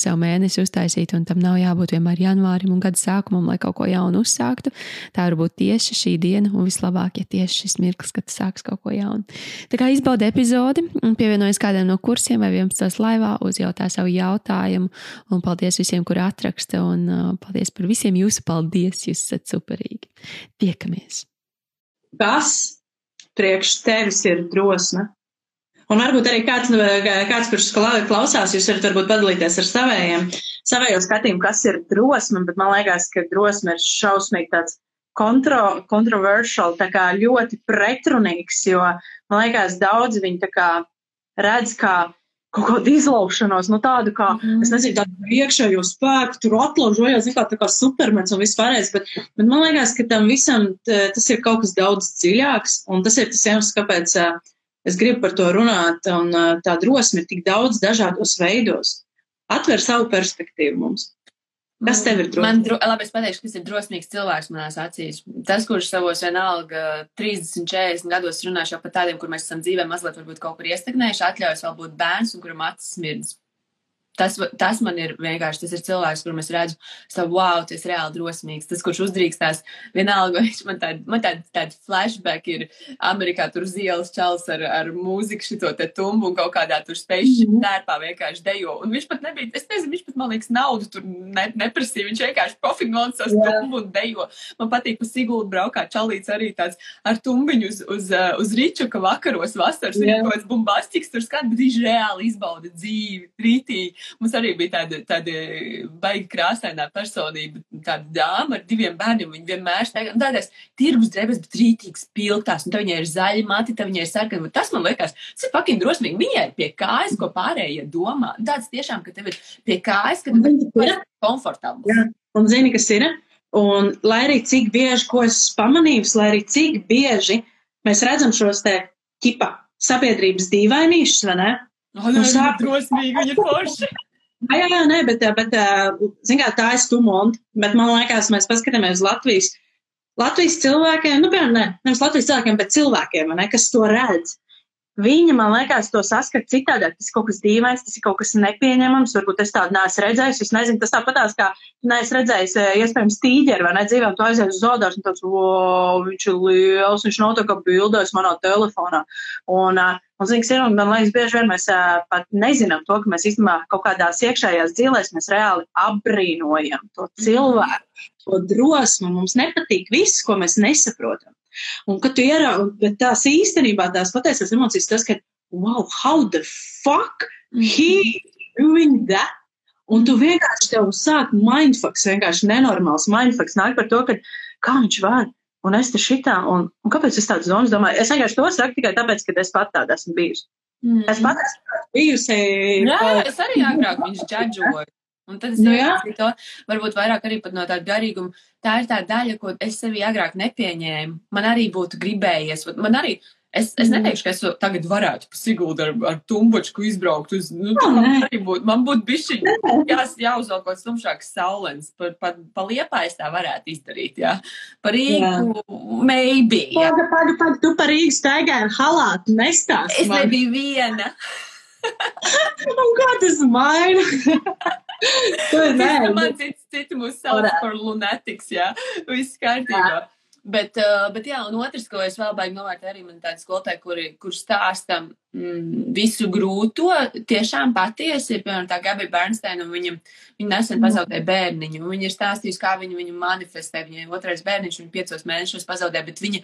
sev mēnesi uztaisīt, un tam nav jābūt vienmēr janvārim un gada sākumam, lai kaut ko jaunu uzsāktu. Tā var būt tieši šī diena, un vislabāk, ja tieši šis mirklis, kad sāks kaut ko jaunu. Tā kā izbaudi epizodi, pievienojas kādam no kursiem vai 11. laivā, uzjautā savu jautājumu, un paldies visiem, kuri atraksta, un uh, paldies par visiem jūsu paldies, jūs esat superīgi. Tiekamies! Kas priekš tevis ir drosme? Un varbūt arī kāds, nu, kāds kurš klausās, jūs varat varbūt padalīties ar savējiem, savējo skatījumu, kas ir drosme, bet man liekas, ka drosme ir šausmīgi tāds kontro, controversial, tā kā ļoti pretrunīgs, jo man liekas, daudzi viņi tā kā redz kā kaut kādu izlaušanos, no nu, tādu kā, mm. es nezinu, tādu iekšējo spēku, tur atlaužojās, kā tā kā supermens un vispārējais, bet, bet man liekas, ka tam visam tas ir kaut kas daudz dziļāks, un tas ir tas iemesls, kāpēc Es gribu par to runāt, un tā drosme ir tik daudz dažādos veidos. Atver savu perspektīvu mums. Kas tev ir drosmīgs? Man, dro, labi, es pateikšu, kas ir drosmīgs cilvēks manās acīs. Tas, kurš savos vienalga 30, 40 gados runāšu par tādiem, kur mēs esam dzīvē mazliet varbūt kaut kur iestagnējuši, atļaujas vēl būt bērns un kuram acis smirdz. Tas, tas man ir vienkārši, tas ir cilvēks, kuram es redzu, ka, wow, tas ir reāli drosmīgs. Tas, kurš uzdrīkstās, vienalga, viņš man tāda, man tāda, tāda flashback ir Amerikā tur uz ielas čels ar, ar mūziku šito te tumbu un kaut kādā tur spējuši mm -hmm. tērpā vienkārši dejo. Un viņš pat nebija, es nezinu, viņš pat, man liekas, naudu tur ne, neprasīja. Viņš vienkārši profīgi no savas yeah. tumbu un dejo. Man patīk, pa Siguldu braukā čalīts arī tāds ar tumbiņu uz, uz, uz, uz riču, ka vakaros vasaras yeah. ir kaut kāds bumbastiks tur skat, bet viņš reāli izbauda dzīvi, rītīgi. Mums arī bija tāda, tāda baigi krāsainā personība, tāda dāma ar diviem bērniem. Viņa vienmēr staigā tādās tirgus drēbēs, bet rītīgas piltās. Un tā viņai ir zaļa mati, tā viņai ir sarkana. Tas man liekas, tas ir fucking drosmīgi. Viņai ir pie kājas, ko pārējie domā. Tāds tiešām, ka tev ir pie kājas, ka tu esi komfortabls. Jā, un zini, kas ir? Un lai arī cik bieži, ko es pamanīju, lai arī cik bieži mēs redzam šos te ķipa sabiedrības dīvainīšus, vai ne? Oh, nē, sāk... drosmīgi, viņa forši. Jā, jā, jā, nē, bet, bet zin kā, tā ir stumonta, bet man liekas, mēs paskatāmies uz Latvijas, Latvijas cilvēkiem, nu, piemēram, ne, nevis Latvijas cilvēkiem, bet cilvēkiem, ne, kas to redz. Viņa, man liekas, to saskata citādāk. Tas ir kaut kas dīvains, tas ir kaut kas nepieņemams. Varbūt es tādu neesmu redzējis. Es nezinu, tas tāpatās kā neesmu redzējis, iespējams, tīģeri vai ne dzīvē, un tu aizies uz zodārs, un tāds, wow, viņš ir liels, viņš nav tā kā bildēs manā telefonā. Un, un zināms, ir, un man liekas, bieži vien mēs pat nezinām to, ka mēs īstenībā kaut kādās iekšējās dzīvēs mēs reāli apbrīnojam to cilvēku, to drosmu. Mums nepatīk viss, ko mēs nesaprotam. Un, kad tu ieraugi, bet tās īstenībā tās patiesās emocijas, tas, ka, wow, how the fuck he doing that? Un tu vienkārši tev sāk mindfucks, vienkārši nenormāls mindfucks nāk par to, ka kā viņš var. Un es te šitā, un, un kāpēc es tādas domas domāju? Es vienkārši to saku tikai tāpēc, ka es pat tāda esmu bijusi. Mm. Es pat esmu bijusi. Jā, es arī agrāk viņš džadžoju. Un tad es nu, to varbūt vairāk arī no tāda garīguma. Tā ir tā daļa, ko es sevi agrāk nepieņēmu. Man arī būtu gribējies. Man arī, es, es mm. neteikšu, ka es tagad varētu pa Siguldu ar, ar tumbučku izbraukt uz, nu, oh, man arī būtu, man būtu bišķi jās, jāuzvelk kaut stumšāks saulens. Par, par, pa liepājas tā varētu izdarīt, jā. Par Rīgu, jā. maybe. Jā. Paga, paga, paga, tu par Rīgu staigāji ar halātu nestāst. Es man. nebiju viena. Un kā tas maina? Tur nē. Man cits, citi mūs sauc par lunatiks, jā. Viss kārtībā. Jā. Bet, bet jā, un otrs, ko es vēl baigi novērtēju, arī man tādi skolotāji, kuri, kur stāsta mm, visu grūto, tiešām patiesi ir, piemēram, tā Gabija Bernsteina, un viņam, viņa nesen mm. pazaudēja bērniņu, un viņa ir stāstījusi, kā viņa viņu manifestē, viņai otrais bērniņš, viņa piecos mēnešos pazaudēja, bet viņa,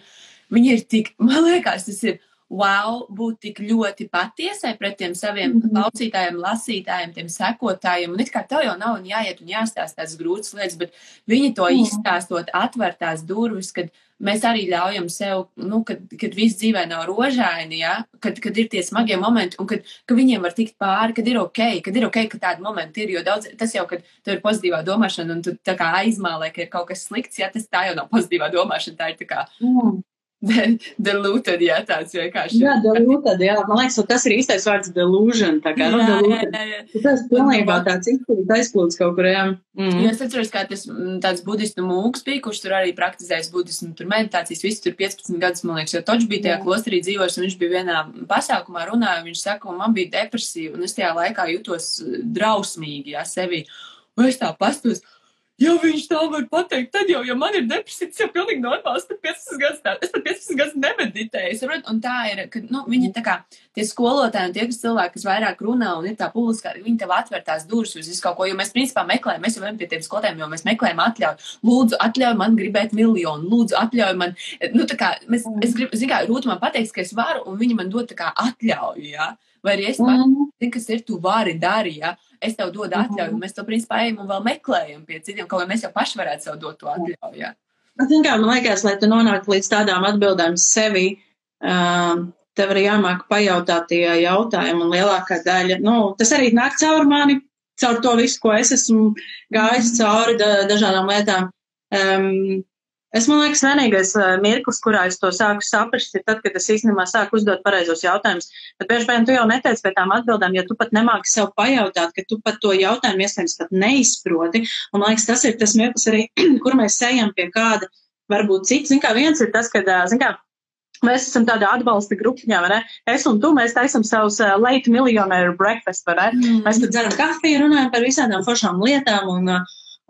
viņa ir tik, man liekas, tas ir wow, būt tik ļoti patiesai pret tiem saviem mm -hmm. klausītājiem, lasītājiem, tiem sekotājiem. Un it kā tev jau nav jāiet un jāstāsta tās grūtas lietas, bet viņi to mm. izstāstot, atver tās durvis, kad mēs arī ļaujam sev, nu, kad, kad viss dzīvē nav rožaini, ja? kad, kad ir tie smagie momenti, un kad, ka viņiem var tikt pāri, kad ir ok, kad ir ok, ka tādi momenti ir, jo daudz, tas jau, kad tev ir pozitīvā domāšana, un tu tā kā aizmālē, ka ir kaut kas slikts, ja tas tā jau nav pozitīvā domāšana, tā ir tā kā. Mm Delūted, jā, tāds vienkārši. Jā, delūted, jā. Man liekas, tas ir īstais vārds delusion. Tā kā, nu, delūted. Tas pilnībā tāds izplūds, aizplūds kaut kur, jā. Mm. Jo es atceros, kā tas tāds budistu mūks bija, kurš tur arī praktizējas budismu, tur meditācijas, visi tur 15 gadus, man liekas, jo Toč bija tajā klosterī dzīvojis, un viņš bija vienā pasākumā runāja, viņš saka, man bija depresija, un es tajā laikā jutos drausmīgi, jā, sevi. Un es tā pastos Ja viņš tā var pateikt, tad jau, ja man ir depresija, tas jau pilnīgi normāls. Es pat 15 gadus, tā, es pat 15 gadus nemeditēju. Saprot? Un tā ir, ka, nu, viņi tā kā tie skolotāji un tie, kas cilvēki, kas vairāk runā un ir tā publiskā, viņi tev atver tās durvis uz visu kaut ko, jo mēs principā meklējam, mēs jau ejam pie tiem skolotājiem, jo mēs meklējam atļauju. Lūdzu, atļauj man gribēt miljonu, lūdzu, atļauj man, nu, tā kā, mēs, es gribu, zinu, kā, Rūta man pateiks, ka es varu, un viņi man dod tā kā atļauju, jā. Ja? Vai arī es pats mm. kas ir, tu vari darīt, ja? Es tev dodu atļauju, un mēs to principā ejam un vēl meklējam pie citiem, kaut kā mēs jau paši varētu sev dot to atļauju. Ja? Kā, man liekas, lai tu nonāktu līdz tādām atbildēm sevi, um, tev arī jāmāk pajautāt tie jautājumi, un lielākā daļa, nu, tas arī nāk caur mani, caur to visu, ko es esmu gājis cauri da, dažādām lietām. Um, Es man liekas, vienīgais uh, mirklis, kurā es to sāku saprast, ir tad, kad es īstenībā sāku uzdot pareizos jautājumus. Bet bieži vien tu jau neteici pie tām atbildēm, ja tu pat nemāki sev pajautāt, ka tu pat to jautājumu iespējams pat neizproti. Un man liekas, tas ir tas mirklis arī, kur mēs ejam pie kāda, varbūt cits. Zin kā viens ir tas, kad, uh, zin kā, Mēs esam tādā atbalsta grupiņā, vai ne? Es un tu, mēs taisam savus uh, late millionaire breakfast, vai ne? Mm. Mēs tur dzeram kafiju, runājam par visādām foršām lietām, un,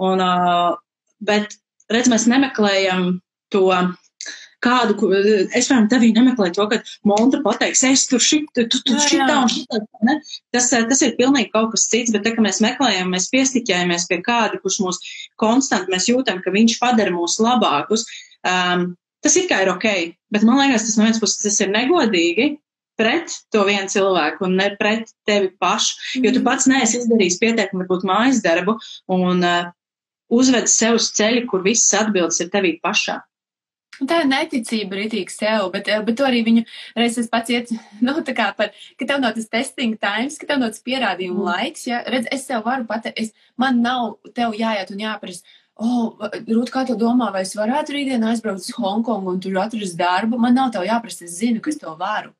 un, uh, bet redz, mēs nemeklējam to kādu, es varam tevī nemeklēt to, ka montra pateiks, es tur šit, tu, tu, tu šitā un šitā, ne? Tas, tas ir pilnīgi kaut kas cits, bet te, ka mēs meklējam, mēs piestiķējamies pie kāda, kurš mūs konstanti, mēs jūtam, ka viņš padara mūs labākus, um, tas ir kā ir ok, bet man liekas, tas no vienas puses tas ir negodīgi, pret to vienu cilvēku un ne pret tevi pašu, jo tu pats neesi izdarījis pietiekami varbūt mājas darbu un uh, uzved sev uz ceļu, kur visas atbildes ir tevī pašā. Tā ir neticība rītīgi sev, bet, eh, bet to arī viņu reizes pats iet, nu, tā kā par, ka tev nav tas testing times, ka tev nav tas pierādījumu mm. laiks, ja, redz, es sev varu pateikt, es, man nav tev jāiet un jāprast, oh, Rūt, kā tu domā, vai es varētu rītdien aizbraukt uz Hongkongu un tur atrast darbu, man nav tev jāprast, es zinu, ka es to varu.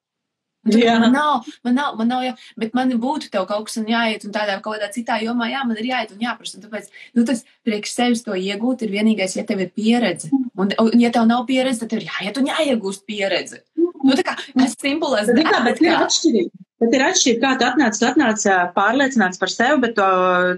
Jā. Man nav, man nav, man nav, jā, bet man būtu tev kaut kas un jāiet un tādā kaut kādā citā jomā, jā, man ir jāiet un jāprasa. Un tāpēc, nu, tas priekš sevis to iegūt ir vienīgais, ja tev ir pieredze. Un, un ja tev nav pieredze, tad tev ir jāiet un jāiegūst pieredze. Nu, tā kā tas simpulēs. Bet, kā, bet ir atšķirība. Bet ir atšķirība, kā tu atnāc, tu atnāc pārliecināts par sevi, bet to,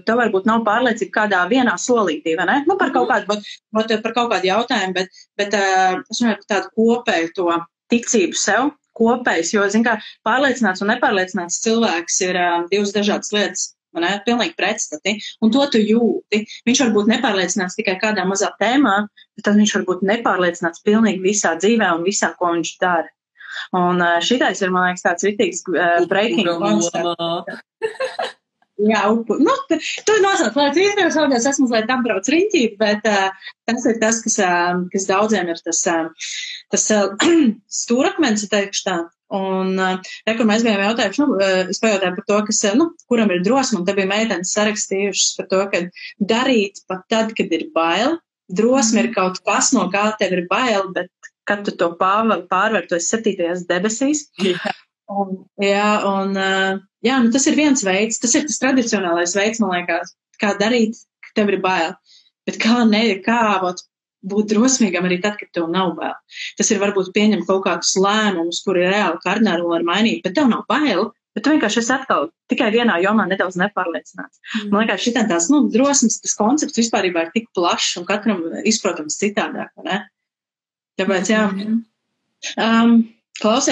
tev varbūt nav pārliecība kādā vienā solītī, vai ne? Nu, par kaut kādu, bet, par kaut kādu jautājumu, bet, bet es runāju par tādu kopēju to ticību sev kopējs, jo, zin kā, pārliecināts un nepārliecināts cilvēks ir uh, divas dažādas lietas. Man ir pilnīgi pretstati, un to tu jūti. Viņš var būt nepārliecināts tikai kādā mazā tēmā, bet tad viņš var būt nepārliecināts pilnīgi visā dzīvē un visā, ko viņš dara. Un šitais ir, man liekas, tāds ritīgs uh, breaking point. Jā, upu. Nu, tu nosauc, lai izdevies vārdos, esmu mazliet apbrauc riņķī, bet uh, tas ir tas, kas, uh, kas daudziem ir tas, uh, tas stūrakmens, teikšu tā. Un, re, kur mēs bijām jautājuši, nu, es pajautāju par to, kas, nu, kuram ir drosme, un te bija meitenes sarakstījušas par to, ka darīt pat tad, kad ir bail. Drosme ir kaut kas, no kā tev ir bail, bet kad tu to pārvar, tu esi septītajās debesīs. Jā. Un, jā, un jā, nu tas ir viens veids, tas ir tas tradicionālais veids, man liekas, kā darīt, ka tev ir bail. Bet kā ne, kā vat, būt drosmīgam arī tad, kad tev nav bail. Tas ir varbūt pieņemt kaut kādus lēmumus, kuri reāli kardināli var mainīt, bet tev nav bail. Bet vienkārši esi atkal tikai vienā jomā nedaudz nepārliecināts. Mm. Man liekas, šitā tās, nu, drosmes, tas koncepts vispār ir tik plašs un katram izprotams citādāk, ne? Tāpēc, jā. Um, klausies.